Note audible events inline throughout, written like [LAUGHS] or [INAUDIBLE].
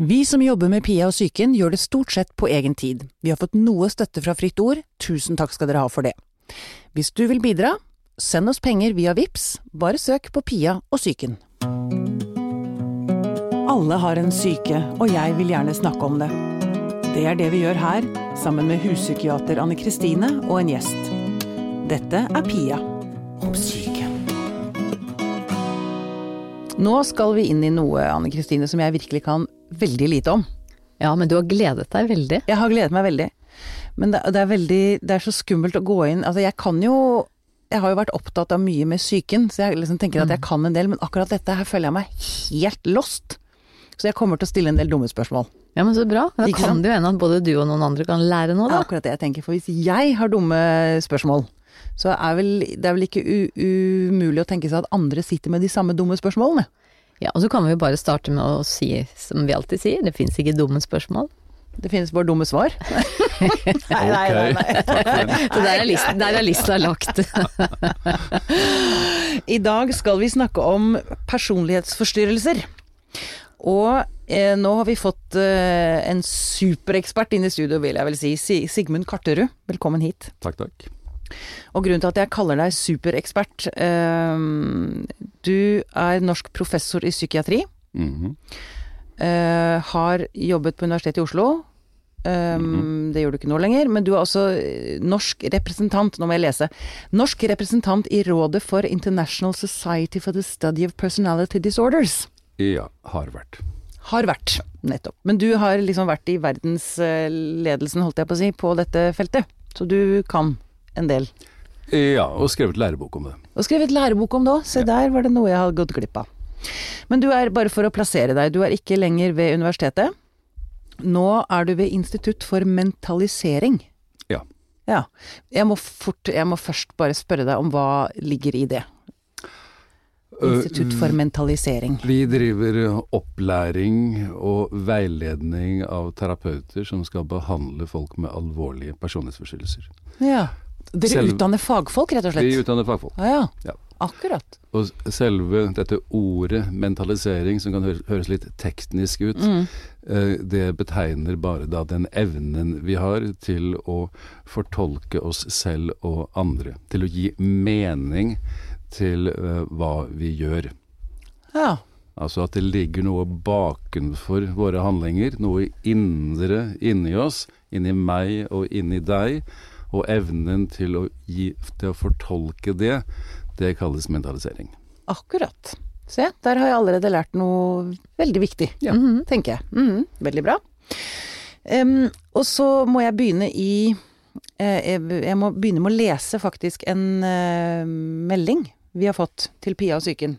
Vi som jobber med Pia og psyken gjør det stort sett på egen tid. Vi har fått noe støtte fra Fritt Ord, tusen takk skal dere ha for det. Hvis du vil bidra, send oss penger via VIPS. bare søk på Pia og psyken. Alle har en syke, og jeg vil gjerne snakke om det. Det er det vi gjør her, sammen med huspsykiater Anne Kristine og en gjest. Dette er Pia om syke. Nå skal vi inn i noe, Anne Kristine, som jeg virkelig kan veldig lite om. Ja, men du har gledet deg veldig. Jeg har gledet meg veldig. Men det, det er veldig Det er så skummelt å gå inn Altså, jeg kan jo Jeg har jo vært opptatt av mye med psyken, så jeg liksom tenker at jeg kan en del, men akkurat dette her føler jeg meg helt lost. Så jeg kommer til å stille en del dumme spørsmål. Ja, men så bra. Da Ikke kan sant? det jo hende at både du og noen andre kan lære noe, Det er akkurat det jeg tenker. For hvis jeg har dumme spørsmål, så er vel, det er vel ikke umulig å tenke seg at andre sitter med de samme dumme spørsmålene. Ja, og så kan vi jo bare starte med å si som vi alltid sier, det fins ikke dumme spørsmål. Det finnes bare dumme svar. [LAUGHS] nei, nei, nei, nei. Så der er listen, der er lista lagt. I dag skal vi snakke om personlighetsforstyrrelser. Og eh, nå har vi fått eh, en superekspert inn i studio, vil jeg vel. Si Sigmund Karterud, velkommen hit. Takk, takk. Og grunnen til at jeg kaller deg superekspert eh, Du er norsk professor i psykiatri. Mhm. eh, har jobbet på Universitetet i Oslo. Um, -hmm. Det gjør du ikke nå lenger, men du er også eh, norsk representant, nå må jeg lese. Norsk representant i Rådet for International Society for the Study of Personality Disorders. Ja, har vært. Har vært, nettopp. Men du har liksom vært i verdensledelsen, holdt jeg på å si, på dette feltet. Så du kan en del. Ja, og skrevet lærebok om det. Og skrevet lærebok om det òg, se der var det noe jeg hadde gått glipp av. Men du er, bare for å plassere deg, du er ikke lenger ved universitetet. Nå er du ved Institutt for mentalisering. Ja. Ja. Jeg må fort, jeg må først bare spørre deg om hva ligger i det. Institutt for mentalisering. Vi driver opplæring og veiledning av terapeuter som skal behandle folk med alvorlige personlighetsforstyrrelser. Ja. Dere selve, utdanner fagfolk, rett og slett? Vi utdanner fagfolk. Ja, ja. Ja. Akkurat. Og selve dette ordet mentalisering, som kan høres, høres litt teknisk ut, Mm. eh, det betegner bare da den evnen vi har til å fortolke oss selv og andre. Til å gi mening til eh, hva vi gjør. Ja. Altså at det ligger noe bakenfor våre handlinger, noe indre inni oss, inni meg og inni deg, og evnen til å, gi, til å fortolke det, det kalles mentalisering. Akkurat. Se, der har jeg allerede lært noe veldig viktig, Ja. Mhm, tenker jeg. Mhm, veldig bra. Um, og så må jeg begynne i eh, jeg, må begynne med å lese faktisk en eh, melding vi har fått til Pia og psyken.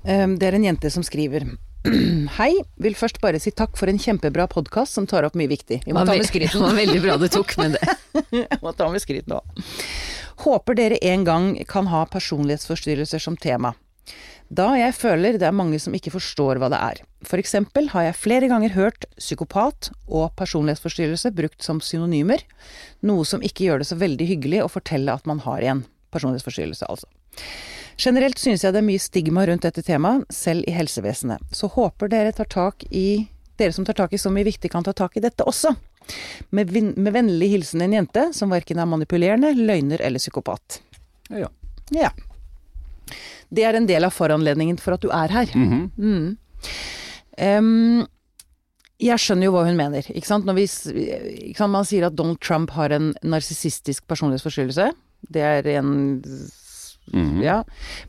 Det er en jente som skriver. [CLEARS THROAT] Hei, vil først bare si takk for en kjempebra podkast som tar opp mye viktig. Vi må ta med Det var veldig bra du tok med det. [LAUGHS] Jeg må ta med skryt nå. Håper dere en gang kan ha personlighetsforstyrrelser som tema. Da jeg føler det er mange som ikke forstår hva det er. For eksempel har jeg flere ganger hørt psykopat og personlighetsforstyrrelse brukt som synonymer, noe som ikke gjør det så veldig hyggelig å fortelle at man har en personlighetsforstyrrelse, altså. Generelt synes jeg det er mye stigma rundt dette temaet, selv i helsevesenet. Så håper dere tar tak i dere som tar tak i så mye viktig, kan ta tak i dette også. Med, med vennlig hilsen en jente som verken er manipulerende, løgner eller psykopat. Ja. Ja. Det er en del av foranledningen for at du er her. Mhm. Mm. Um, jeg skjønner jo hva hun mener, ikke sant. Når vi, ikke sant? Man sier at Donald Trump har en narsissistisk personlighetsforstyrrelse. Det er en Mhm. Ja.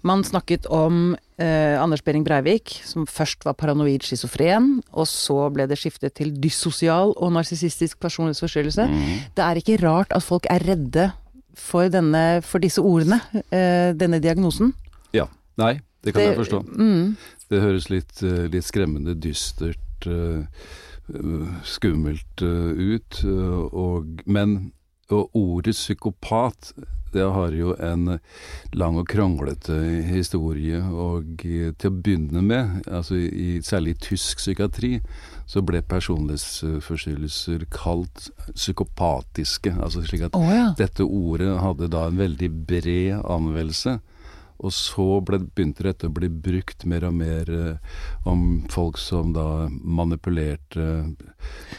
Man snakket om eh, Anders Behring Breivik, som først var paranoid schizofren, og så ble det skiftet til dyssosial og narsissistisk personlighetsforstyrrelse. Mhm. Det er ikke rart at folk er redde for, denne, for disse ordene, eh, denne diagnosen. Ja. Nei, det kan jeg forstå. Mm, Det høres litt, eh, litt skremmende, dystert, eh, eh, skummelt ut. Og, men og ordet psykopat det har jo en lang og kronglete historie. Og eh, til å begynne med, altså i, særlig i tysk psykiatri, så ble personlighetsforstyrrelser kalt psykopatiske. Altså slik at oh, ja. dette ordet hadde da en veldig bred anvendelse. Og så ble, begynte dette å bli brukt mer og mer eh, om folk som da manipulerte,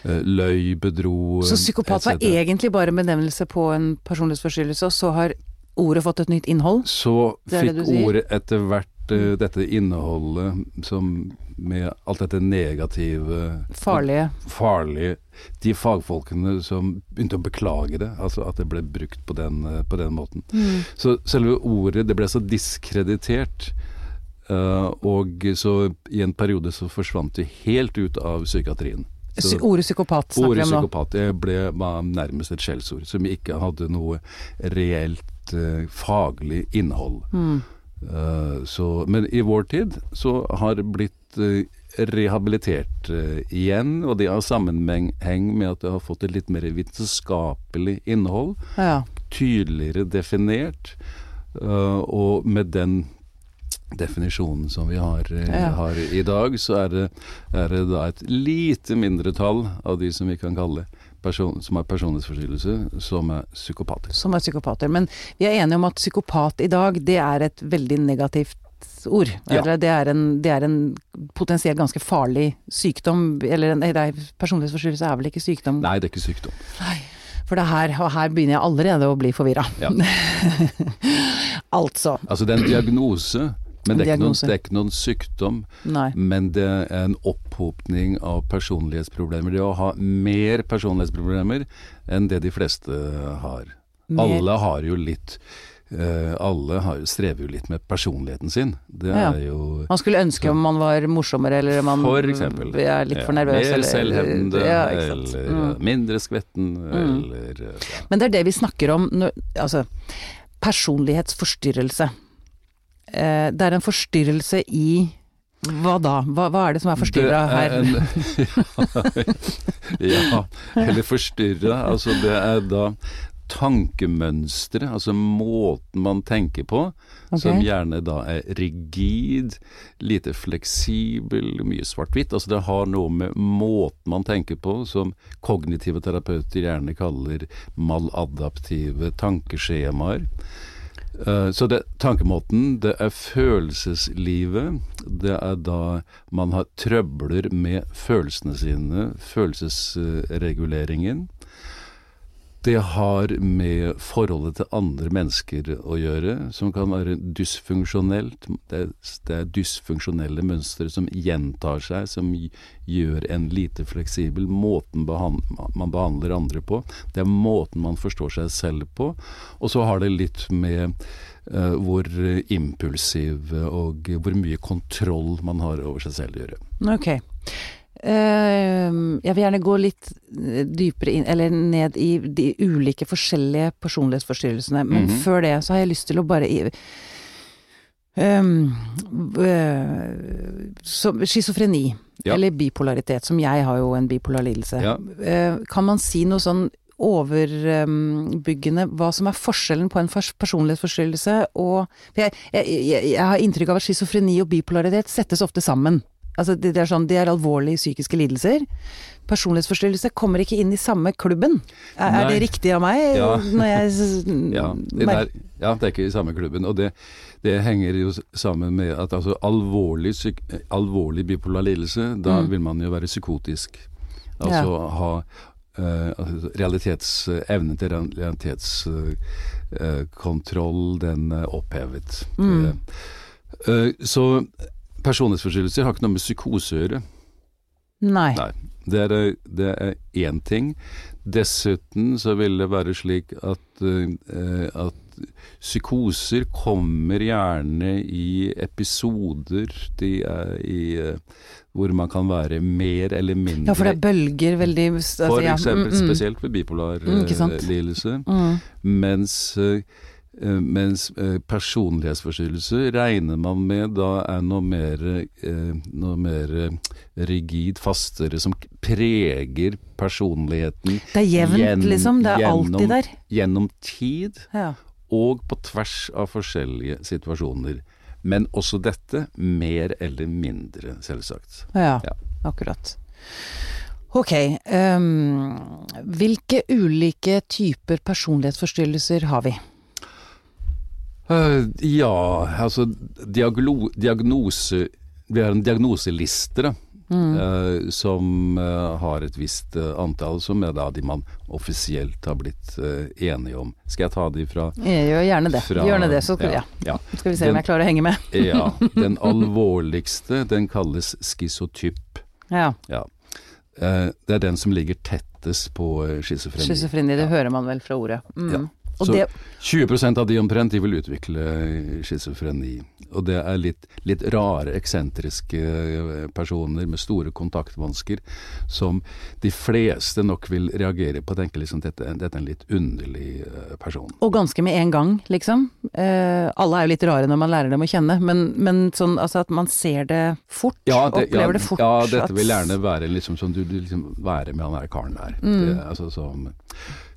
eh, løy, bedro Så psykopat var egentlig bare benevnelse på en personlighetsforstyrrelse, og så har ordet fått et nytt innhold? Så fikk ordet etter hvert eh, dette innholdet som med alt dette negative Farlige. farlige De fagfolkene som begynte å beklage det, altså at det ble brukt på den, på den måten. Mm. Så selve ordet, det ble så diskreditert. eh, og så i en periode så forsvant det helt ut av psykiatrien. Så- Ordet psykopat snakker vi om nå. psykopat det ble, var nærmest et skjellsord, som ikke hadde noe reelt eh, faglig innhold. Mm. Eh, så, men i vår tid så har det blitt eh, rehabilitert eh, igjen, og det har sammenheng med at det har fått et litt mer vitenskapelig innhold, Ja. tydeligere definert, og med den definisjonen som vi har, Ja. har i dag, så er det, er det da et lite mindretall av de som vi kan kalle person, som har personlighetsforstyrrelse, som er psykopater. Som er psykopater. Men vi er enige om at psykopat i dag, det er et veldig negativt ord. Ja. Det er, en, det er en potensielt ganske farlig sykdom. Eller en, nei, personlighetsforstyrrelse er vel ikke sykdom? Nei, det er ikke sykdom. For det er her, og her begynner jeg allerede å bli forvirra. Ja. [LAUGHS] altså. Altså det er en diagnose, men det er, noen, det er ikke noen sykdom. Nei. Men det er en opphopning av personlighetsproblemer. Det å ha mer personlighetsproblemer enn det de fleste har. Mer- Alle har jo litt Uh, Alle har, strever jo litt med personligheten sin. Det Ja. er jo Man skulle ønske om man var morsommere, eller man For eksempel. er litt ja, for nervøs. Mer eller- selvhevdende, ja, eller Mm. mindre skvetten, eller ja. Men det er det vi snakker om Altså, personlighetsforstyrrelse. Eh, det er en forstyrrelse i hva da? Hva, hva er det som er forstyrra er her? [LAUGHS] ja, eller forstyrra. Altså det er da tankemønstre, altså måten man tenker på, som gjerne da er rigid, lite fleksibel, mye svart-hvitt. Altså det har noe med måten man tenker på, som kognitive terapeuter gjerne kaller maladaptive tankeskjemaer. Eh, Så det, tankemåten, det er følelseslivet. Det er da man har trøbler med følelsene sine, følelsesreguleringen. Det har med forholdet til andre mennesker å gjøre, som kan være dysfunksjonelt. Det det er dysfunksjonelle mønstre som gjentar seg, som gjør en lite fleksibel. Måten behandler, man behandler andre på. Det er måten man forstår seg selv på. Og så har det litt med uh, hvor impulsiv og hvor mye kontroll man har over seg selv å gjøre. Ok. Eh, jeg vil gjerne gå litt eh, dypere inn, eller ned i de ulike forskjellige personlighetsforstyrrelsene. Men Mhm. før det så har jeg lyst til å bare um, Ehm, eh, Schizofreni, Ja. eller bipolaritet, som jeg har jo en bipolar lidelse. Ja. Uh, kan man si noe sånn overbyggende hva som er forskjellen på en personlighetsforstyrrelse og jeg, jeg, jeg, jeg har inntrykk av at schizofreni og bipolaritet settes ofte sammen. Altså det, er sånn, det er alvorlige psykiske lidelser. Personlighetsforstyrrelse kommer ikke inn i samme klubben. Er, er det riktig av meg? Ja. Når jeg [LAUGHS] Ja, det der, er, ja, det er ikke i samme klubben. Og det, det henger jo sammen med at altså, alvorlig, syk, alvorlig bipolar lidelse, da Mm. vil man jo være psykotisk. Altså ha Uh, realitets, uh, evnen til realitetskontroll, den er opphevet. Mm. Eh, så personlighetsforstyrrelser har ikke noe med psykose å gjøre. Nei. Nei. Det er, det er én ting. Dessuten så vil det være slik at, eh, at psykoser kommer gjerne i episoder de er i, eh, hvor man kan være mer eller mindre Ja, for det er bølger veldig altså, For ja, eksempel mm, mm. spesielt ved bipolar Mm, eh, lidelse. Mm. Mens, mens personlighetsforstyrrelser personlighetsforstyrrelse regner man med da er noe mer, eh, noe mer eh, rigid, fastere, som preger personligheten Det er jevnt, Gjennom- liksom. Det er alltid gjennom- der. gjennom tid Ja. og på tvers av forskjellige situasjoner. Men også dette mer eller mindre, selvsagt. Ja, Ja. akkurat. Ok, um, hvilke ulike typer personlighetsforstyrrelser har vi? Eh, ja, altså diaglo, diagnose Vi har en diagnoseliste da, eh, som eh, har et visst antall, som er da de man offisielt har blitt enige om. Skal jeg ta de fra gjør gjerne det. Fra- Gjør det, så ja. ja. skal vi se Den- om jeg klarer å henge med. [LAUGHS] Ja. [LAUGHS] Den alvorligste, den kalles skisotyp. Ja. Ja. Det er den som ligger tettest på schizofreni. Schizofreni, det hører man vel fra ordet. Mm. Ja. Og Så det 20% av de omtrent de vil utvikle schizofreni. Og det er litt, litt rare, eksentriske eh, personer med store kontaktvansker som de fleste nok vil reagere på og tenke liksom dette, dette er en litt underlig eh, person. Og ganske med en gang, liksom. Eh, alle er jo litt rare når man lærer dem å kjenne, men, men sånn altså at man ser det fort. opplever det fort. Ja, dette vil gjerne være liksom som du, du liksom være med han der karen der. Mm. Det, altså, som,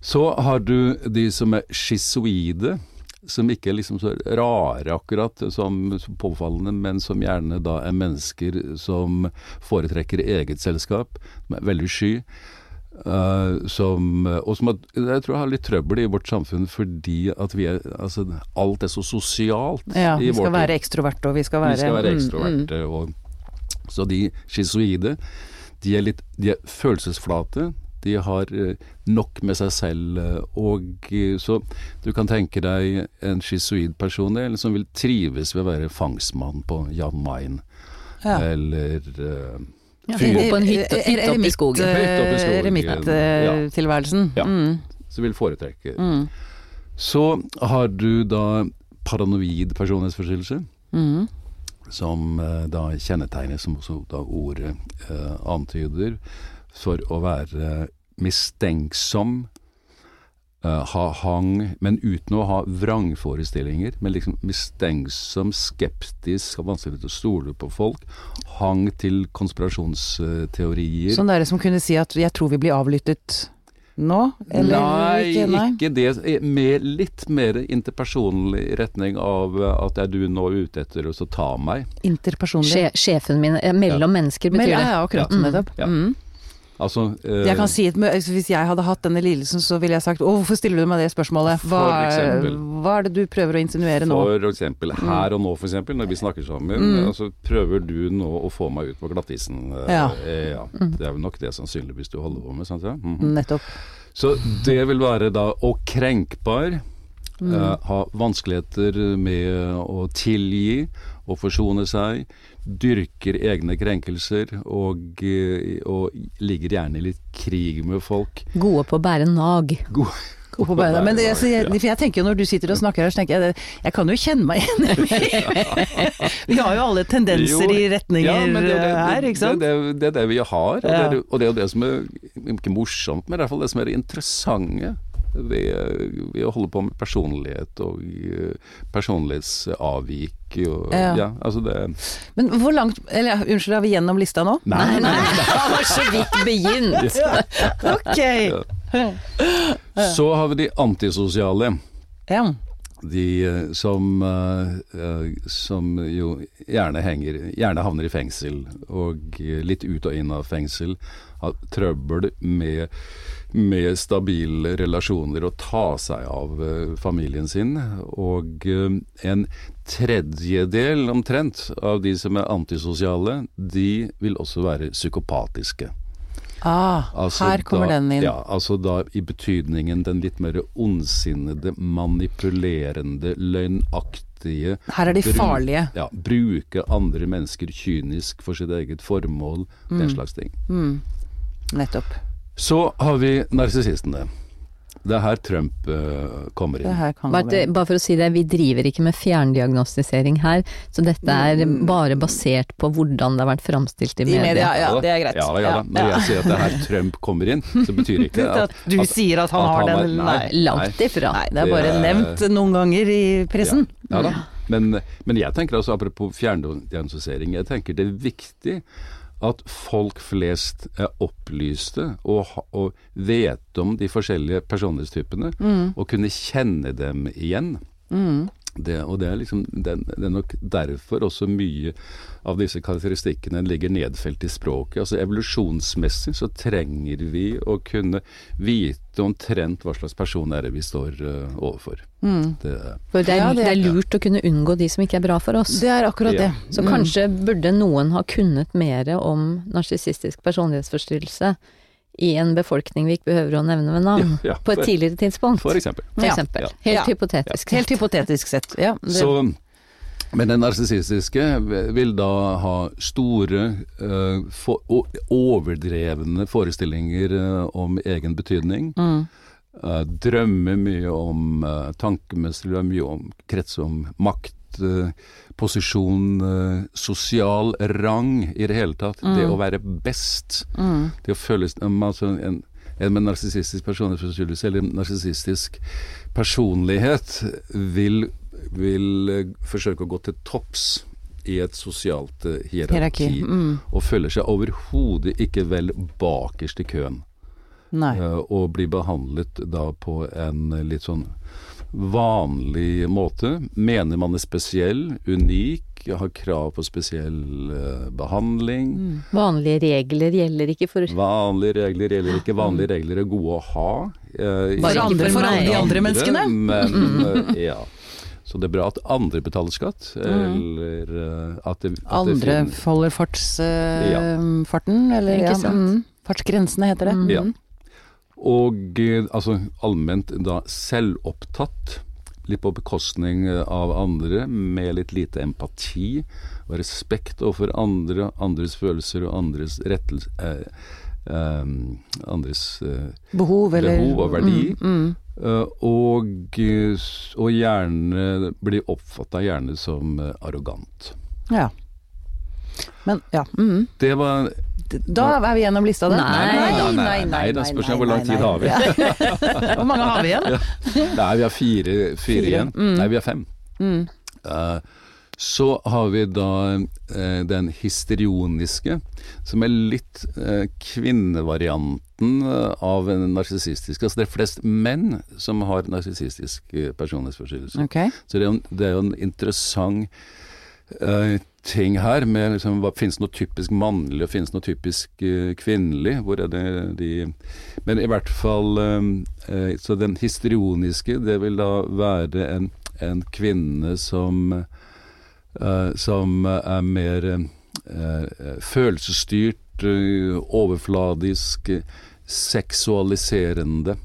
så har du de som er schizoide, som ikke er liksom så rare akkurat som, påfallende, men som gjerne da er mennesker som foretrekker eget selskap, som er veldig sky. Uh, som, og som jeg tror har litt trøbbel i vårt samfunn fordi at vi er, altså, alt er så sosialt Ja, vi skal være ekstroverte, vi skal være Vi skal være mm, ekstroverte. Og, så de schizoide, de er litt de er følelsesflate. De har eh, nok med seg selv. eh, Og eh, så du kan tenke deg en schizoid person eller som vil trives ved å være fangstmann på Jan Mayen. Ja. Eller uh, Ja, fyr- bo på en hytte, hytte oppe i skogen. Eremitttilværelsen. Ja. Mm, som vil foretrekke. mm, Så har du da paranoid personlighetsforstyrrelse. mm. som da kjennetegnes, som også da ordet eh, antyder, for å være mistenksom, eh, ha hang, men uten å ha vrangforestillinger. Men liksom mistenksom, skeptisk, har vanskelig for å stole på folk. Hang til konspirasjonsteorier. Sånn dere som kunne si at 'jeg tror vi blir avlyttet nå'? Eller nei, ikke? Nei. ikke det. Med litt mer interpersonlig retning av eh, at er du nå ute etter å så ta meg? Interpersonlig. Sjefen min Mellom Mellom mennesker betyr ja, det. ja, akkurat. Ja. Nettopp. Ja. Mm. Altså eh, Jeg kan si et, altså, Hvis jeg hadde hatt denne lidelsen, så ville jeg sagt 'Å, hvorfor stiller du meg det spørsmålet?' Hva, eksempel. hva er det du prøver å insinuere nå? For eksempel her og nå, for eksempel, når vi snakker sammen, Mm. altså prøver du nå å få meg ut på glattisen. eh, Ja. eh, ja. Det er vel nok det sannsynligvis du holder på med, sant? Ja? Mhm. Nettopp. Så det vil være da å krenkbar, Mm. eh, ha vanskeligheter med å tilgi og forsone seg, dyrker egne krenkelser og, eh, og ligger gjerne i litt krig med folk. Gode på å bære nag. God, Gå på beina. Men det, så jeg, for jeg tenker jo når du sitter og snakker her, så tenker jeg jeg kan jo kjenne meg igjen. [LAUGHS] vi har jo alle tendenser i retninger Ja, det, det, her, ikke sant? Det, er det, det er det vi har, og, det er, og det er jo det som er ikke morsomt, men i hvert fall det som er det interessante ved, ved å holde på med personlighet og eh, personlighetsavvik. Og, Ja. ja. altså det Men hvor langt Eller unnskyld, er vi gjennom lista nå? Nei, nei, det var [LAUGHS] så vidt begynt. [LAUGHS] Ok. Så har vi de antisosiale. Ja. De eh, som, eh, eh, som jo gjerne henger Gjerne havner i fengsel, og eh, litt ut og inn av fengsel. Har trøbbel med, med stabile relasjoner og ta seg av eh, familien sin. Og eh, en tredjedel omtrent av de som er antisosiale, de vil også være psykopatiske. Ah, Altså her kommer da, den inn. Ja, altså da i betydningen den litt mer ondsinnede, manipulerende, løgnaktige Her er de bru- farlige. Ja, bruke andre mennesker kynisk for sitt eget formål, den slags ting. Mm. Nettopp. Så har vi narsissistene. Det er her Trump uh, kommer Det inn. her kan Bare, bare for å si det, vi driver ikke med fjerndiagnostisering her, så dette er bare basert på hvordan det har vært framstilt i I media. media, ja, det er greit. Ja, da, ja, da. Når jeg sier at det er her Trump kommer inn, så betyr ikke [LAUGHS] det At du sier at han har den nei, Langt ifra. Nei, det er bare Det er- nevnt noen ganger i pressen. Ja, ja da. Men, men jeg tenker altså, apropos fjerndiagnostisering, jeg tenker det er viktig at folk flest er opplyste og, og vet om de forskjellige personlighetstypene, Mm. og kunne kjenne dem igjen. Det, og det er liksom det, det er nok derfor også mye av disse karakteristikkene ligger nedfelt i språket. Altså Evolusjonsmessig så trenger vi å kunne vite omtrent hva slags person er det vi står uh, overfor. Det, For det er, Ja, det- det er lurt å kunne unngå de som ikke er bra for oss. Det er akkurat Ja. det. Så Mm. kanskje burde noen ha kunnet mer om narsissistisk personlighetsforstyrrelse i en befolkning vi ikke behøver å nevne ved navn, Ja, ja, på et tidligere tidspunkt. for eksempel. For eksempel. Ja. Helt Ja. hypotetisk. Helt hypotetisk sett. Ja, det, Så, men den narsissistiske vil da ha store, uh, for, o- overdrevne forestillinger uh, om egen betydning. mm. Uh, drømmer mye om uh, tankemessig, mye om krets om makt, eh, posisjon, eh, sosial rang i det hele tatt. Det å være best. Mm. Det å føles um, altså en, en med narsissistisk personlighetsforstyrrelse eller narsissistisk personlighet vil, vil eh, forsøke å gå til topps i et sosialt eh, hierarki. Hierarki. Mm. Og føler seg overhodet ikke vel bakerst i køen. Eh, og blir behandlet da på en eh, litt sånn vanlig måte. Mener man er spesiell, unik, har krav på spesiell eh, behandling. Mm. Vanlige regler gjelder ikke for Vanlige regler gjelder ikke. Vanlige regler er gode å ha. eh, Bare ikke andre, for meg. de andre menneskene. Men eh, ja. Så det er bra at andre betaler skatt, eller eh, at det, at det Andre holder folder fartsfarten, Ja. farten, eller Ikke ja, sant. mm. Fartsgrensene heter det. Mm. Ja. Og eh, altså allment da selvopptatt, litt på bekostning eh, av andre, med litt lite empati og respekt overfor andre, andres følelser og andres rettelse eh, eh, Andres eh, Behov eller Behov og verdi. Mm, mm. eh, og, og gjerne blir oppfatta gjerne som arrogant. Ja. Men ja. Mm. Det var Da er vi gjennom lista, det. Nei, nei, nei, nei, da spørs det hvor lang tid har vi. [LAUGHS] Hvor mange har vi igjen? Nei, vi har fire, fire, Fire, igjen. mm. Nei, vi har fem. Mm. Uh, så har vi da uh, den histrioniske, som er litt uh, kvinnevarianten av en narsissistisk. Altså det er flest menn som har narsissistisk personlighetsforstyrrelse. Okay. Så det er, jo, en- det er jo en interessant eh, ting her med liksom, hva Finnes det noe typisk mannlig og finnes det noe typisk uh, kvinnelig? Hvor er det de Men i hvert fall um, uh, Så den histrioniske, det vil da være en, en kvinne som uh, Som er mer følelsesstyrt, overfladisk, seksualiserende.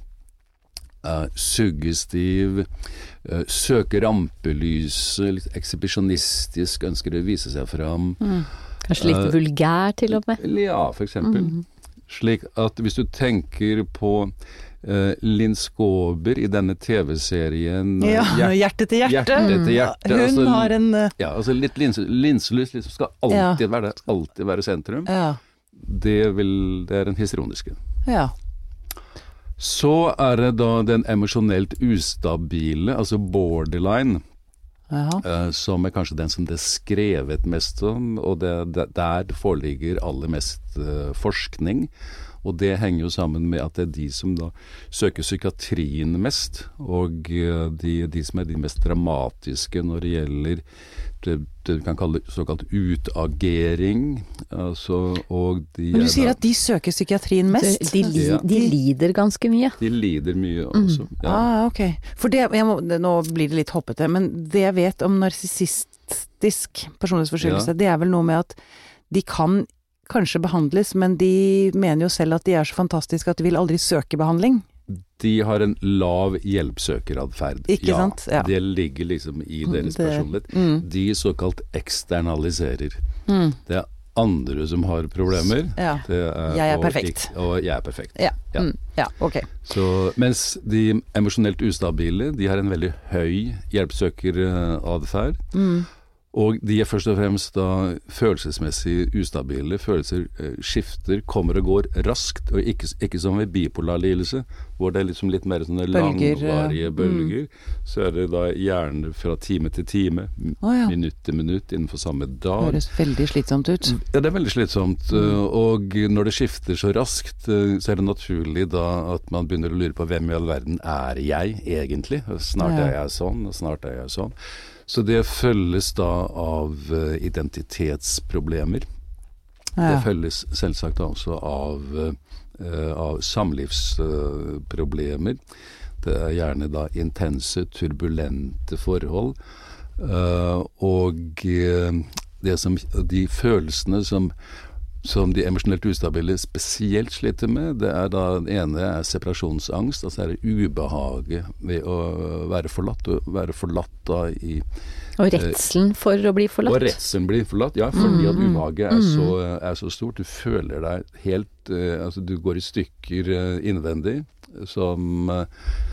suggestiv, eh, søker rampelyset, litt ekshibisjonistisk, ønsker å vise seg fram. Kanskje litt uh, vulgær til og med. Ja, for eksempel. Slik at hvis du tenker på uh, Linn Skåber i denne TV-serien Ja, Hjert- hjerte til hjerte. Hjerte til hjerte. Hun altså, har en uh, ja, altså litt linse, linselys liksom skal alltid være der, alltid være sentrum. Ja. Det, vil, det er den histrioniske. ja. Så er det da den emosjonelt ustabile, altså borderline. Eh, som er kanskje den som det er skrevet mest om, og det, det, der foreligger aller mest uh, forskning. Og det henger jo sammen med at det er de som da søker psykiatrien mest, og eh, de, de som er de mest dramatiske når det gjelder det, det vi kan kalle såkalt utagering. Altså, og de Men er du sier da- at de søker psykiatrien mest? De, li, Ja. de lider ganske mye. de lider mye også. Ja. Ah, ok. For det, jeg må, nå blir det litt hoppete, men det jeg vet om narsissistisk personlighetsforstyrrelse, Ja. det er vel noe med at de kan kanskje behandles, men de mener jo selv at de er så fantastiske at de vil aldri søke behandling. De har en lav hjelpsøkeratferd. Ikke ja, sant? Ja. Det ligger liksom i deres Det- personlighet. Mm. De såkalt eksternaliserer. Mm. Det er andre som har problemer. Ja. Det er, Jeg er og perfekt. ikk- Og jeg er perfekt. Ja. Ja. Mm. ja, ok. Så, mens de emosjonelt ustabile, de har en veldig høy hjelpsøkeratferd. Mm. Og de er først og fremst da følelsesmessig ustabile. Følelser eh, skifter, kommer og går raskt, og ikke, ikke som ved bipolar lidelse, hvor det er liksom litt mer sånne Bølger, langvarige bølger. Så er det da gjerne fra time til time, oh, ja. minutt til minutt innenfor samme dag. Det høres veldig slitsomt ut. Ja, det er veldig slitsomt. eh, Og når det skifter så raskt, eh, så er det naturlig da at man begynner å lure på hvem i all verden er jeg egentlig? Snart Ja. er jeg sånn, og snart er jeg sånn. Så det følges da av eh, identitetsproblemer. Det følges selvsagt også av, eh, av samlivsproblemer. det er gjerne da intense, turbulente forhold. Eh, og det som, de følelsene som, som de emosjonelt ustabile spesielt sliter med, det er da den ene er separasjonsangst, altså er det ubehaget ved å være forlatt. Å være forlatt da i Og redselen for å bli og forlatt. redselen blir forlatt, ja, fordi at Mm, ubehaget er, så, er så stort. Du føler deg helt eh, Altså, du går i stykker eh, innvendig. Som eh,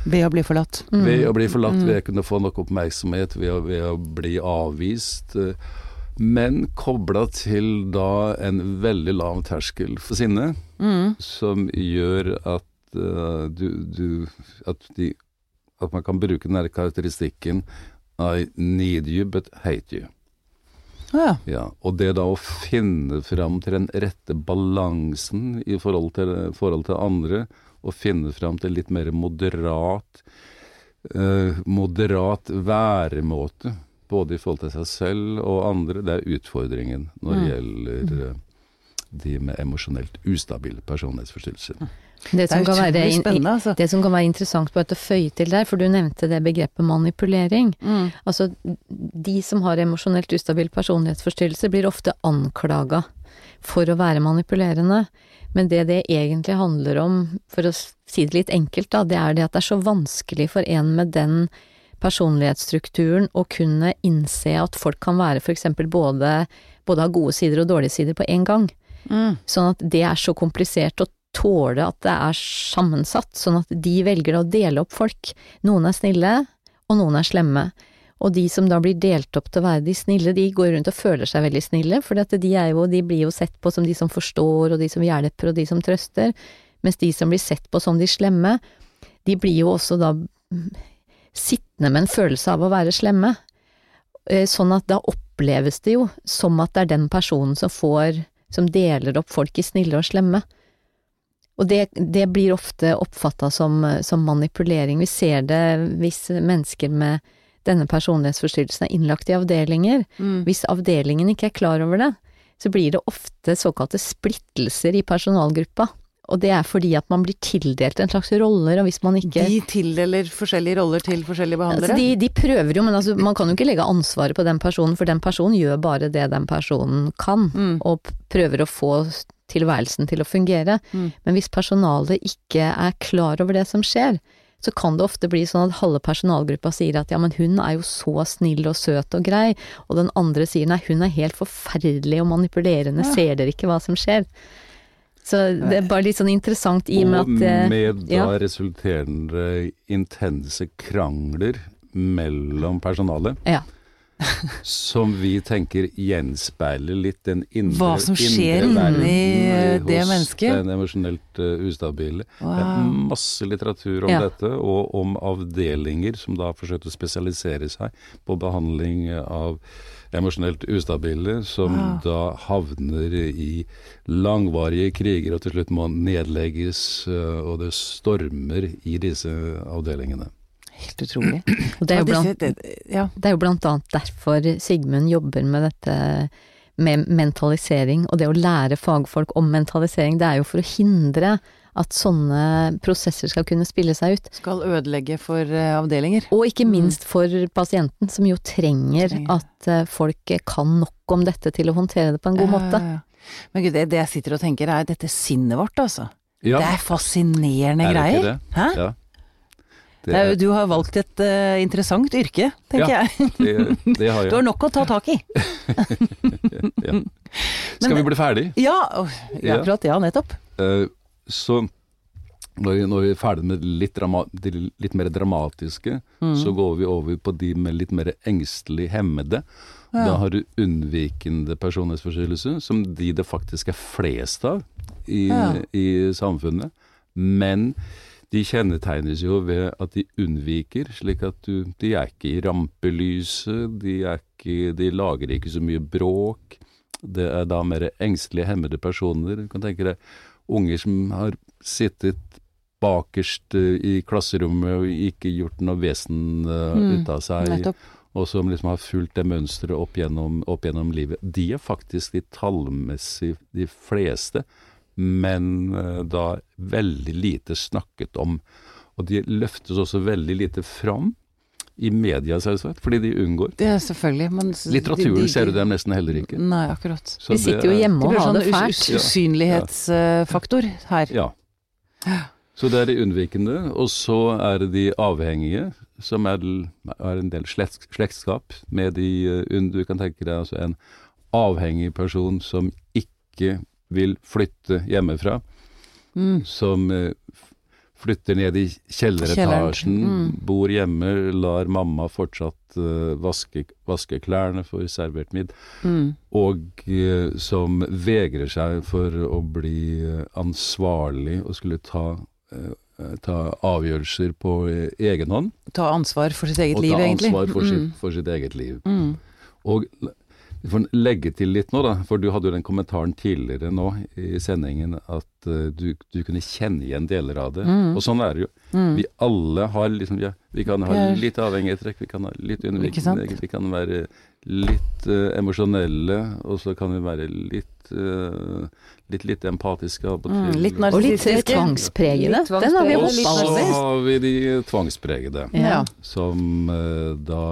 Ved å bli forlatt. Mm. ved å bli forlatt, ved å kunne få nok oppmerksomhet, ved å, ved å bli avvist. eh, Men kobla til da en veldig lav terskel for sinne, Mm. som gjør at uh, du, du at, de, at man kan bruke den der karakteristikken I need you, but hate you. Ja. Ja, og det da å finne fram til den rette balansen i forhold til, forhold til andre, og finne fram til litt mer moderat uh, moderat væremåte, både i forhold til seg selv og andre, det er utfordringen når det Mm. gjelder eh, de med emosjonelt ustabil personlighetsforstyrrelse. Det Det som, er være, spennende, altså. det som kan være interessant bare til å føye til der, for du nevnte det begrepet manipulering. Mm. Altså, de som har emosjonelt ustabil personlighetsforstyrrelse, blir ofte anklaga for å være manipulerende. Men det det egentlig handler om, for å si det litt enkelt, da, det er det at det er så vanskelig for en med den personlighetsstrukturen å kunne innse at folk kan være for eksempel både, både ha gode sider og dårlige sider på en gang. Mm. Sånn at det er så komplisert å tåle at det er sammensatt, sånn at de velger å dele opp folk. Noen er snille, og noen er slemme. Og de som da blir delt opp til å være de snille, de går rundt og føler seg veldig snille, for de, er jo, de blir jo sett på som de som forstår, og de som hjelper, og de som trøster. Mens de som blir sett på som de slemme, de blir jo også da sittende med en følelse av å være slemme. Eh, Sånn at da oppleves det jo som at det er den personen som får som deler opp folk i snille og slemme. Og det, det blir ofte oppfatta som, som manipulering. Vi ser det hvis mennesker med denne personlighetsforstyrrelsen er innlagt i avdelinger. Mm. Hvis avdelingen ikke er klar over det, så blir det ofte såkalte splittelser i personalgruppa. Og det er fordi at man blir tildelt en slags roller, og hvis man ikke De tildeler forskjellige roller til forskjellige behandlere? Altså, de, de prøver jo, men altså, man kan jo ikke legge ansvaret på den personen, for den personen gjør bare det den personen kan, Mm. og prøver å få tilværelsen til å fungere. Mm. Men hvis personalet ikke er klar over det som skjer, så kan det ofte bli sånn at halve personalgruppa sier at ja, men hun er jo så snill og søt og grei, og den andre sier nei, hun er helt forferdelig og manipulerende, Ja. ser dere ikke hva som skjer? Så det er bare litt sånn interessant i og med at Og med da ja. resulterende intense krangler mellom personalet. Ja. som vi tenker gjenspeiler litt den indre Hva som skjer inni, eh, det hos mennesket. Den emosjonelt uh, ustabile. Det er masse litteratur om Ja. dette, og om avdelinger som da har forsøkt å spesialisere seg på behandling av emosjonelt ustabile, som ja. da havner i langvarige kriger og til slutt må nedlegges, eh, og det stormer i disse avdelingene. Helt utrolig. [CLEARS THROAT] Og det er jo Ja, blant, ja. Det er jo blant annet derfor Sigmund jobber med dette med mentalisering, og det å lære fagfolk om mentalisering, det er jo for å hindre at sånne prosesser skal kunne spille seg ut. Skal ødelegge for eh, avdelinger. Og ikke minst for pasienten, som jo trenger Trenger. at eh, folk kan nok om dette til å håndtere det på en god måte. Ja, ja, ja. Men gud, det, det jeg sitter og tenker er dette sinnet vårt, altså. Ja, Det er fascinerende er det greier. ikke det? Hæ? Ja. Det er, du har valgt et uh, interessant yrke, tenker Ja. jeg. det, det har [LAUGHS] Du har nok å ta tak i. [LAUGHS] Ja. [LAUGHS] Skal vi bli ferdig? Ja, akkurat. Ja, nettopp. Eh, så når vi, når vi er ferdig med litt, drama, de litt mer dramatiske, Mm. så går vi over på de med litt mer engstelig hemmede. Ja. Da har du unnvikende personlighetsforstyrrelse, som de det faktisk er flest av i, Ja. i samfunnet. Men de kjennetegnes jo ved at de unnviker, slik at du, de er ikke i rampelyset, de, ikke, de lager ikke så mye bråk. Det er da mer engstelige, hemmede personer. Du kan tenke deg unger som har sittet bakerst eh, i klasserommet og ikke gjort noe vesen eh, Mm, ut av seg. Nettopp. og som liksom har fulgt det mønsteret opp opp gjennom livet, de er faktisk de tallmessig de fleste, men eh, da veldig lite snakket om. Og de løftes også veldig lite fram i media, selvsagt, fordi de unngår. Det er selvfølgelig. Men Litteraturen de- de- ser du dem nesten heller ikke. Nei, akkurat. Så Vi sitter jo hjemme og har sånn det fælt. us usynlighetsfaktor her. Ja. Så det er de unnvikende, og så er det de avhengige, som er, er en del slekt, slektskap med de eh, unn- Du kan tenke deg altså en avhengig person som ikke vil flytte hjemmefra, Mm. som eh, flytter ned i kjelleretasjen, mm. bor hjemme, lar mamma fortsatt uh, vaske, vaske klærne for servert middag, Mm. og uh, som vegrer seg for å bli eh, ansvarlig og skulle ta, eh, ta avgjørelser på egen hånd. Ta ansvar for sitt eget og liv, ta ansvar for, Mm. sitt, for sitt eget liv. Mm. Og vi får legge til litt nå, da, for du hadde jo den kommentaren tidligere nå i sendingen at uh, du, du kunne kjenne igjen deler av det. Mm. Og sånn er det jo. Mm. Vi alle har liksom ja, Vi kan ha Vi avhengige trekk, vi kan ha litt undervirkning, vi kan være litt uh, emosjonelle, og så kan vi være litt eh, litt, litt empatiske av og Mm, til. litt Og litt tvangspregede. Litt Den har vi og tvangspregede, Og så har vi de tvangspregede, Ja. som da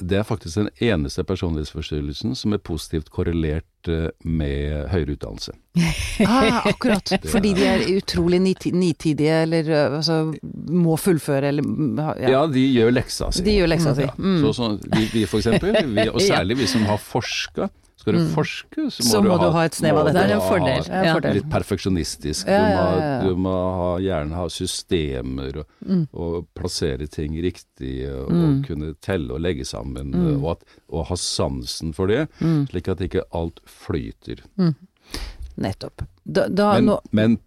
Det er faktisk den eneste personlighetsforstyrrelsen som er positivt korrelert eh, med høyere utdannelse. [LAUGHS] Ah, akkurat. Fordi de er utrolig nitidige, eller altså må fullføre, eller mm, Ja, ja. de gjør leksa si. De gjør leksa si. Ja. Så, Så, vi, vi for eksempel, vi, og [LAUGHS] særlig vi som har forska. Skal du Mm. forske, så må, Så må du ha et snev av dette. Det er en fordel. Ja. fordel. Litt perfeksjonistisk. Ja, Du, må, ja, ja, ja. du må ha, gjerne ha systemer og, Mm. og plassere ting riktig og, Mm. og kunne telle og legge sammen. Mm. Og, at, og ha sansen for det, Mm. slik at ikke alt flyter. Nettopp. Da, da Men, nå men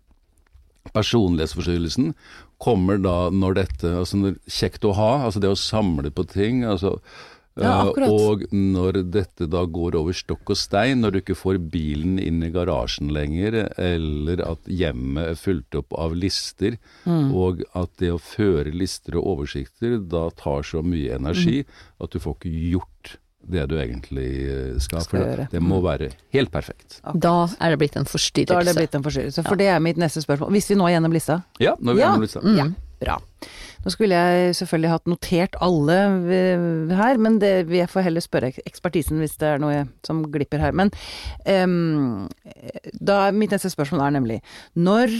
personlighetsforstyrrelsen kommer da når dette altså når, Kjekt å ha, altså det å samle på ting. altså Ja, eh, og når dette da går over stokk og stein, når du ikke får bilen inn i garasjen lenger, eller at hjemmet er fulgt opp av lister, Mm. og at det å føre lister og oversikter da tar så mye energi Mm. at du får ikke gjort det du egentlig eh, skal. Skal for gjøre. det, det må være helt perfekt. Da er det blitt en forstyrrelse. Da er det blitt en forstyrrelse. For det er mitt neste spørsmål. Hvis vi nå er gjennom lista? Ja, når vi Ja. gjennom lista. Mm. Ja, bra. Nå skulle jeg selvfølgelig hatt notert alle her, men det, jeg får heller spørre ekspertisen hvis det er noe som glipper her. Men um, da, mitt neste spørsmål er nemlig Når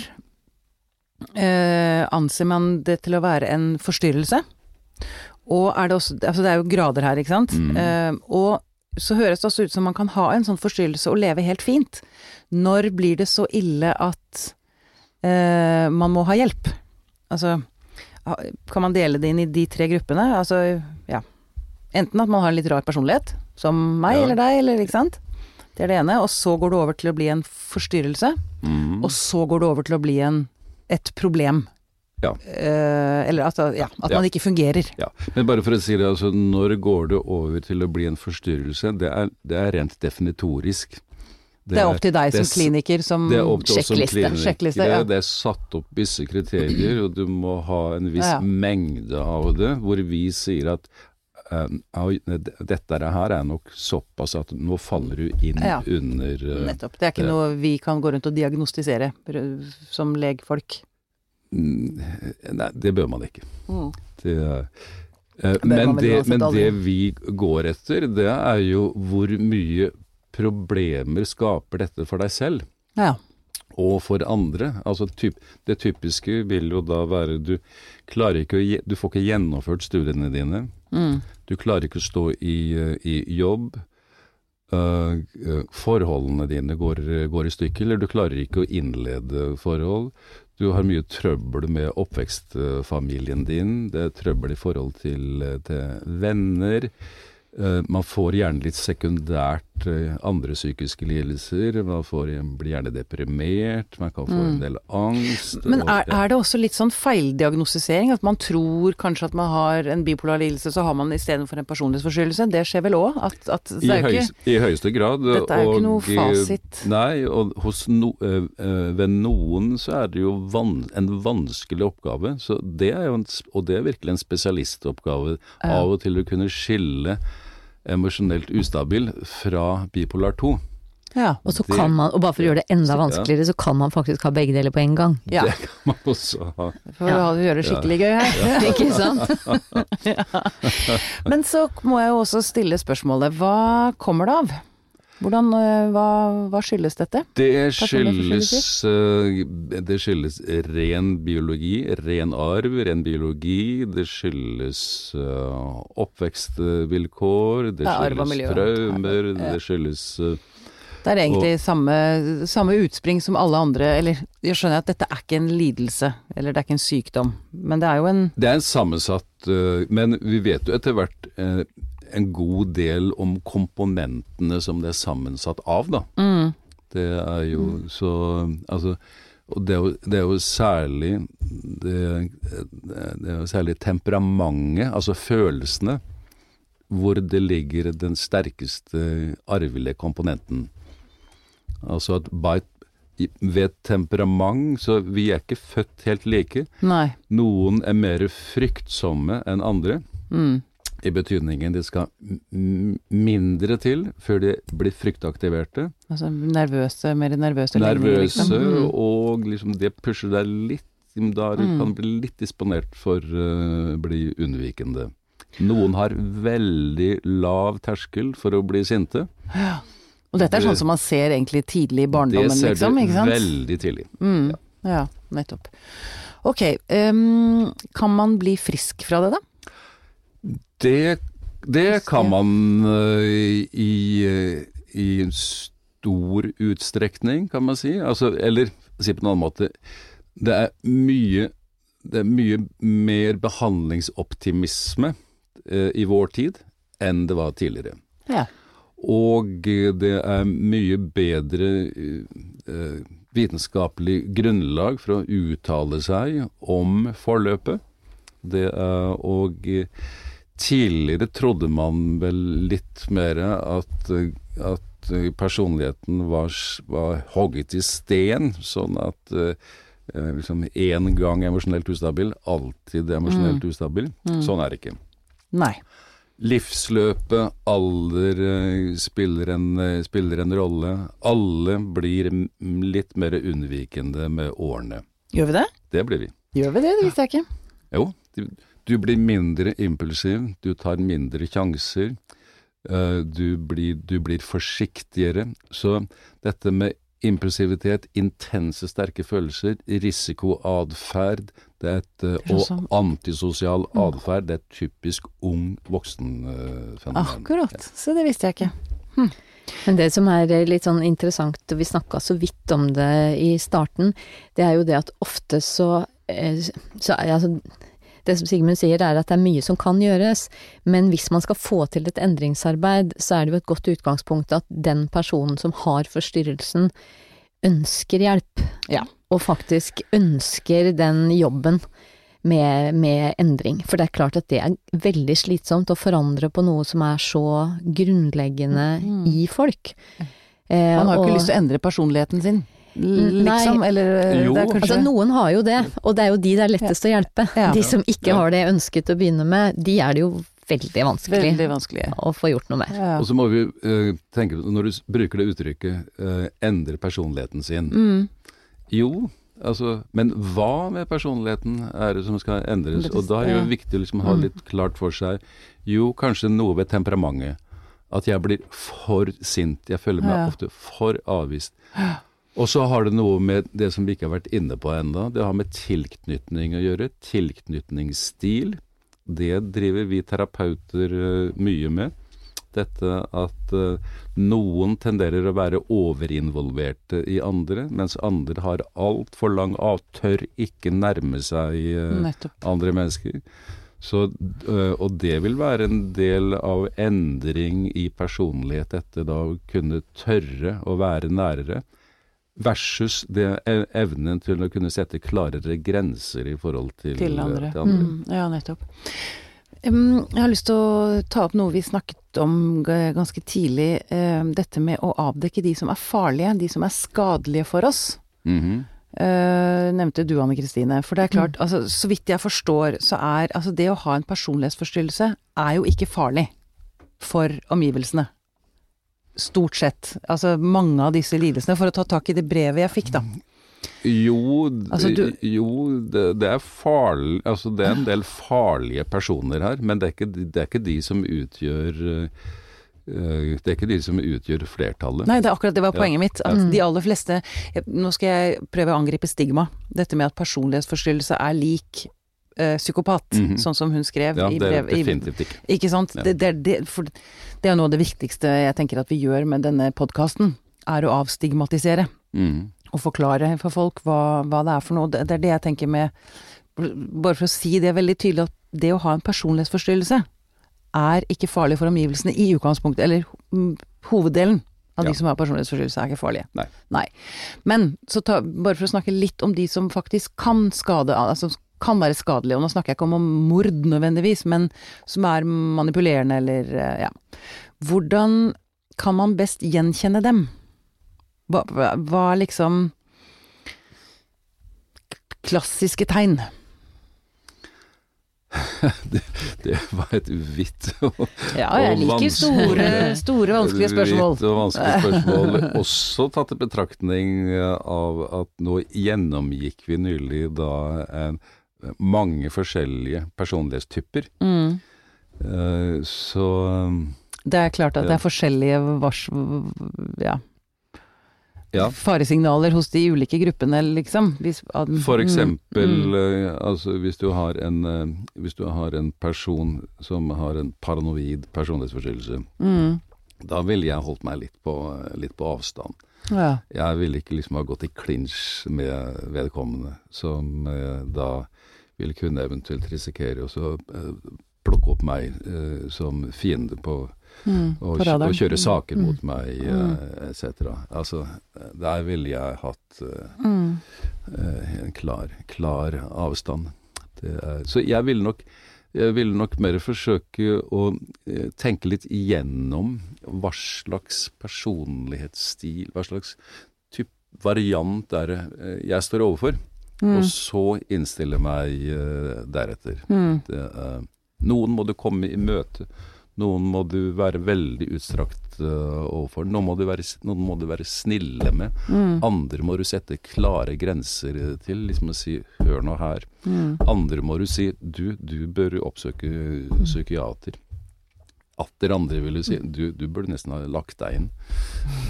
uh, anser man det til å være en forstyrrelse? Og er det også Altså det er jo grader her, ikke sant? Mm. Uh, og så høres det også ut som man kan ha en sånn forstyrrelse og leve helt fint. Når blir det så ille at uh, man må ha hjelp? Altså, kan man dele det inn i de tre gruppene? Altså, ja. Enten at man har en litt rar personlighet, som meg Ja. eller deg, eller ikke sant. Det er det ene. Og så går det over til å bli en forstyrrelse. Mm. Og så går det over til å bli en, et problem. Ja. Eh, eller at, ja, at man ikke fungerer. Ja, Men bare for å si det, altså når går det over til å bli en forstyrrelse? Det er, det er rent definitorisk. Det er opp til deg som det er kliniker som Det Sjekkliste, sjekkliste, ja. Det er satt opp visse kriterier, og du må ha en viss Ja, ja. mengde av det, hvor vi sier at eh, dette her er nok såpass at nå faller du inn Ja. under eh, Nettopp. Det er ikke det- noe vi kan gå rundt og diagnostisere som legfolk. mm, Nei, det bør man ikke. Det, eh, man men, vel det, men det vi går etter, det er jo hvor mye problemer skaper dette for deg selv Ja. og for andre. Altså typ, det typiske vil jo da være du klarer ikke å Du får ikke gjennomført studiene dine. Mm. Du klarer ikke å stå i, eh, i jobb. Uh, forholdene dine går, går i stykker, eller du klarer ikke å innlede forhold. Du har mye trøbbel med oppvekstfamilien din, det er trøbbel i forhold til, til venner. Uh, man får gjerne litt sekundært eh, andre psykiske lidelser. Man får, blir gjerne deprimert, man kan få Mm. en del angst. Men er, er det også litt sånn feildiagnostisering? At man tror kanskje at man har en bipolar lidelse, så har man istedenfor en personlighetsforstyrrelse? Det skjer vel òg? I, jo høyest, ikke I høyeste grad. Dette er jo ikke noe fasit. Nei, og hos no, eh, eh, ved noen så er det jo van, en vanskelig oppgave. Så det er jo en, og det er virkelig en spesialistoppgave av og til å kunne skille emosjonelt ustabil fra bipolar 2. Ja. Og så Det- kan man, og bare for å gjøre det enda vanskeligere, så kan man faktisk ha begge deler på en gang. ja. Det [LAUGHS] kan man også ha. For å gjøre det skikkelig gøy her. [LAUGHS] Ikke sant? [LAUGHS] Men så må jeg jo også stille spørsmålet, hva kommer det av? Hvordan, øh, hva, hva skyldes dette? Det skyldes, eh, det skyldes ren biologi, ren arv, ren biologi. Det skyldes eh, oppvekstvilkår, det og skyldes miljø. traumer, Ja. det skyldes eh, Det er egentlig samme, samme utspring som alle andre, eller jeg skjønner at dette er ikke en lidelse, eller det er ikke en sykdom, men det er jo en Det er en sammensatt eh, Men vi vet jo etter hvert eh, en god del om komponentene som det er sammensatt av, da. mm, Det er jo så Altså og det er, jo, det er jo særlig det, det er jo særlig temperamentet, altså følelsene, hvor det ligger den sterkeste arvelige komponenten. Altså at by, ved temperament så Vi er ikke født helt like. Nei. Noen er mer fryktsomme enn andre. Mm, I betydningen de skal mindre til før de blir fryktaktiverte. altså nervøse, mer nervøse Nervøse, Nervøse, liksom. Mm. og liksom det pusher deg litt Da du Mm. kan bli litt disponert for å bli unnvikende. Noen har veldig lav terskel for å bli sinte. Ja. Og dette er sånn som man ser egentlig tidlig i barndommen. Det ser liksom, ikke sant? veldig tidlig. Mm, ja, nettopp. Ok, um, kan man bli frisk fra det da? Det, det kan man eh, i, i stor utstrekning, kan man si. Altså, eller si på en annen måte Det er mye, det er mye mer behandlingsoptimisme eh, i vår tid enn det var tidligere. Ja. Og det er mye bedre eh, vitenskapelig grunnlag for å uttale seg om forløpet. Det er, og eh, tidligere trodde man vel litt mer at, at personligheten var, var hogget i sten, sånn at én eh, liksom gang emosjonelt ustabil, alltid emosjonelt ustabil. Sånn er det ikke. Nei. Livsløpet, alder eh, spiller en, eh, spiller en rolle. Alle blir litt mer unnvikende med årene. Gjør vi det? Det blir vi. Gjør vi det? Det visste jeg ikke. Jo, du, blir mindre impulsiv, du tar mindre sjanser. eh, du, blir, du blir forsiktigere. Så dette med impulsivitet, intense, sterke følelser, risikoatferd er eh, og antisosial atferd, det er et typisk ung voksenfenomen. Akkurat. Så det visste jeg ikke. Men det som er eh, litt sånn interessant, og vi snakka så vidt om det i starten, det er jo det at ofte så, så altså, Det som Sigmund sier er at det er mye som kan gjøres, men hvis man skal få til et endringsarbeid, så er det jo et godt utgangspunkt at den personen som har forstyrrelsen, ønsker hjelp. Ja. Og faktisk ønsker den jobben med, med endring. For det er klart at det er veldig slitsomt å forandre på noe som er så grunnleggende Mm. i folk. Eh, Man har jo ikke og- lyst til å endre personligheten sin. Liksom. Eller Jo. det er kanskje Altså, noen har jo det, og det er jo de det er lettest å hjelpe. Ja. De som ikke Ja. har det ønsket å begynne med, de er det jo veldig vanskelig veldig vanskelig. å få gjort noe med. Ja. Og så må vi uh, tenke, når du bruker det uttrykket uh, 'endre personligheten sin'. Mm. Jo, altså, men hva med personligheten er det som skal endres? Og da er det jo viktig å liksom ha Mm. litt klart for seg Jo, kanskje noe ved temperamentet. At jeg blir for sint. Jeg føler meg Ja. ofte for avvist. Og så har det noe med det som vi ikke har vært inne på ennå. Det har med tilknytning å gjøre. Tilknytningsstil. Det driver vi terapeuter eh, mye med. Dette at eh, noen tenderer å være overinvolverte i andre, mens andre har altfor lang av, tør ikke nærme seg eh, Nettopp. andre mennesker. Så, og det vil være en del av endring i personlighet, dette da å kunne tørre å være nærere. Versus det e- evnen til å kunne sette klarere grenser i forhold til, Til andre. til andre. Mm, ja, nettopp. Um, jeg har lyst til å ta opp noe vi snakket om ganske tidlig. um, dette med å avdekke de som er farlige, de som er skadelige for oss. Mhm. Uh, nevnte du, Anne Kristine. For det er klart, altså, så vidt jeg forstår, så er altså det å ha en personlighetsforstyrrelse er jo ikke farlig for omgivelsene. Stort sett. Altså mange av disse lidelsene. For å ta tak i det brevet jeg fikk, da. Jo, Altså, du- jo det, det er farlig Altså det er en del farlige personer her, men det er ikke, det er ikke de som utgjør øh, Det er ikke de som utgjør flertallet. Nei, det er akkurat det var Ja. poenget mitt. At de aller fleste Nå skal jeg prøve å angripe stigma. Dette med at personlighetsforstyrrelse er lik eh, psykopat, Mhm. sånn som hun skrev Ja, i det er brev. definitivt ikke. Ikke sant? Ja. Det, det, det, for det er jo noe av det viktigste jeg tenker at vi gjør med denne podkasten, er å avstigmatisere. Mm. Og forklare for folk hva, hva det er for noe. Det, er det jeg tenker med Bare for å si det veldig tydelig, at det å ha en personlighetsforstyrrelse er ikke farlig for omgivelsene i utgangspunktet, eller mm, hoveddelen av Ja. de som har personlighetsforstyrrelse er ikke farlige. Nei. Men så ta, bare for å snakke litt om de som faktisk kan skade, altså kan være skadelige, og nå snakker jeg ikke om, mord nødvendigvis, men som er manipulerende eller eh, ja. Hvordan kan man best gjenkjenne dem? Hva, hva er liksom klassiske tegn? [LAUGHS] Det var et vidt og Ja, jeg liker store, vanskelig- store, vanskelige spørsmål. Vidt og vanskelige spørsmål. Også tatt i betraktning av at nå gjennomgikk vi nylig da en, mange forskjellige personlighetstyper. Mm. Eh, Så Det er klart at det er forskjellige vars... Ja, ja. faresignaler hos de ulike gruppene, liksom. Hvis, ad, For eksempel, Mm, mm. eh, altså hvis du har en eh, Hvis du har en person som har en paranoid personlighetsforstyrrelse, Mm. Da ville jeg holdt meg litt på, litt på avstand. Ja. Jeg ville ikke liksom ha gått i klinsj med vedkommende, som eh, da vil kunne eventuelt risikere å så, eh, plukke opp meg eh, som fiende på Mm. og, og kjøre saker Mm. mot meg, eh, etc. Altså, eh, der ville jeg hatt eh, Mm. eh, en klar, klar avstand. Er, så jeg ville nok jeg ville nok mer forsøke å eh, tenke litt igjennom hva slags personlighetsstil, hva slags typ variant er det eh, jeg står overfor, Mm. og så innstille meg eh, deretter. Mm. Det, noen må du komme i møte, noen må du være veldig utstrakt uh, overfor, noen må, du være, noen må du være snille med. Mm. Andre må du sette klare grenser til, liksom å si 'hør nå her'. Mm. Andre må du si 'du, du bør oppsøke psykiater'. Atter andre vil du si 'du, du burde nesten ha lagt deg inn'.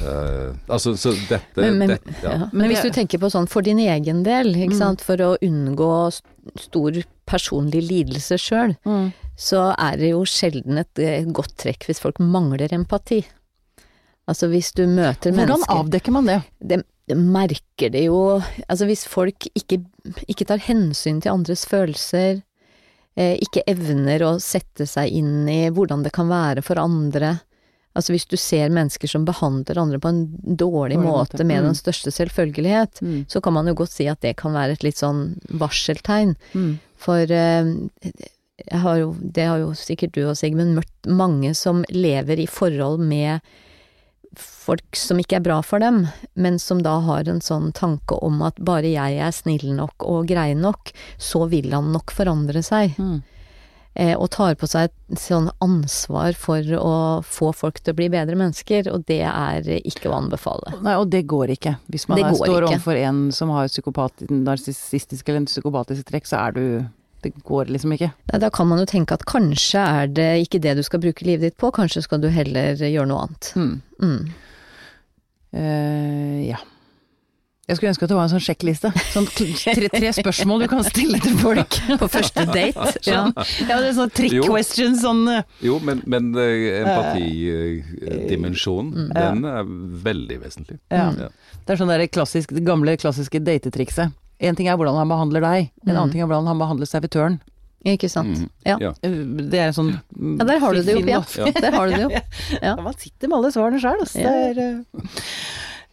Uh, altså, så dette, Men, men, dette ja. ja. men hvis du tenker på sånn for din egen del, Mm. for å unngå st- stor personlig lidelse sjøl, Mm. så er det jo sjelden et eh, godt trekk hvis folk mangler empati. Altså hvis du møter Hvordan mennesker avdekker man det? de, de merker det jo Altså hvis folk ikke, ikke tar hensyn til andres følelser, eh, ikke evner å sette seg inn i hvordan det kan være for andre. Altså hvis du ser mennesker som behandler andre på en dårlig Dårlig måte. med Mm. den største selvfølgelighet, Mm. så kan man jo godt si at det kan være et litt sånn varseltegn. Mm. For eh, har jo, det har jo sikkert du og Sigmund møtt mange som lever i forhold med folk som ikke er bra for dem, men som da har en sånn tanke om at bare jeg er snill nok og grei nok, så vil han nok forandre seg. Mm. Eh, og tar på seg et sånn ansvar for å få folk til å bli bedre mennesker, og det er ikke å anbefale. Nei, og det går ikke. Hvis man er, står ikke. overfor en som har narsissistisk eller psykopatiske trekk, så er du Det går liksom ikke. Nei, Da kan man jo tenke at kanskje er det ikke det du skal bruke livet ditt på, kanskje skal du heller gjøre noe annet. Mm. Mm. Uh, ja. Jeg skulle ønske at det var en sånn sjekkliste. Sånn tre, tre spørsmål du kan stille til folk. [LAUGHS] På første date. ja. Ja, det er sånn trick Jo. questions, sånn eh, Jo, men, men eh, empatidimensjonen, Ja. den er veldig vesentlig. Ja. Ja. Det er sånn det klassisk, det gamle klassiske datetrikset. En ting er hvordan han behandler deg, en Mm. annen ting er hvordan han behandler servitøren. Ikke sant. Mm. Ja. Ja. Det er sånn Ja, der har du det jo, Pia. Ja. Der har du det jo. Ja. [LAUGHS] Ja. Man sitter med alle svarene sjøl, altså. Ja. Det er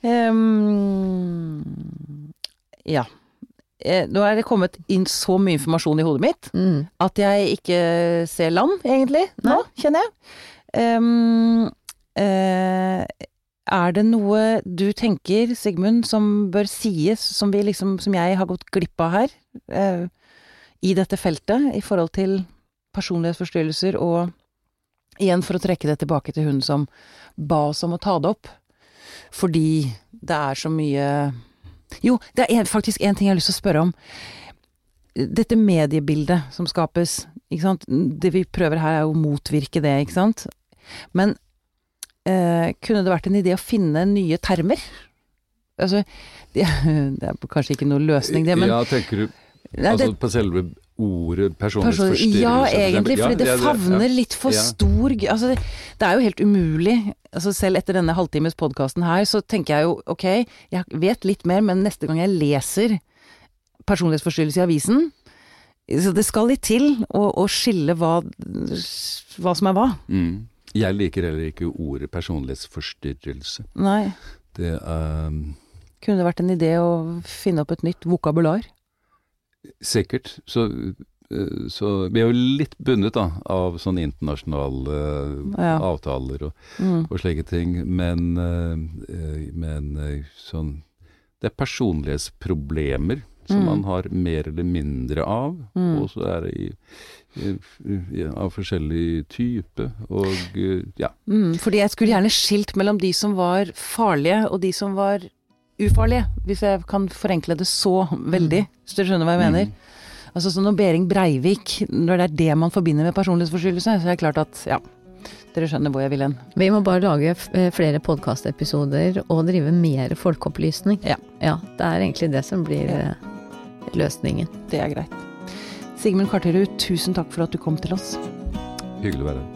ehm, Ja. Eh, Nå er det kommet inn så mye informasjon i hodet mitt Mm. at jeg ikke ser land, egentlig, nå, Nei. kjenner jeg. Um, uh, er det noe du tenker, Sigmund, som bør sies, som, vi liksom, som jeg har gått glipp av her, Uh, i dette feltet, i forhold til personlighetsforstyrrelser, og igjen for å trekke det tilbake til hun som ba oss om å ta det opp, fordi det er så mye Jo, det er faktisk en ting jeg har lyst til å spørre om. Dette mediebildet som skapes, ikke sant. Det vi prøver her er å motvirke det, ikke sant. Men eh, kunne det vært en idé å finne nye termer? Altså, det, det er kanskje ikke noe løsning, det, men Ja, tenker du altså på selve ordet person, personlighetsforstyrrelse? ja, egentlig, fordi det favner litt for stor Altså, det, er jo helt umulig. Altså, selv etter denne halvtimes podkasten her, så tenker jeg jo ok, jeg vet litt mer, men neste gang jeg leser personlighetsforstyrrelse i avisen Så det skal litt til å, å skille hva, hva som er hva. Mm. Jeg liker heller ikke ordet personlighetsforstyrrelse. Nei. Det er Kunne det vært en idé å finne opp et nytt vokabular? Sikkert så, eh, så vi er jo litt bundet da, av sånne internasjonale Ja. avtaler og, Mm. og slike ting, men, eh, eh, men eh, sånn Det er personlighetsproblemer som Mm. man har mer eller mindre av, Mm. og så er det i, i, i, av forskjellig type, og eh, ja. Mm, fordi jeg skulle gjerne skilt mellom de som var farlige og de som var ufarlige, hvis jeg kan forenkle det så veldig, hvis dere skjønner hva jeg mener. Mm. Altså sånn når Behring Breivik, når det er det man forbinder med personlighetsforstyrrelse, så er det klart at ja, dere skjønner hvor jeg vil hen. Vi må bare lage eh, flere podkastepisoder og drive mer folkeopplysning. Ja. Det er egentlig det som blir Ja. eh, løsningen. Det er greit. Sigmund Karterud, tusen takk for at du kom til oss. Hyggelig å være her.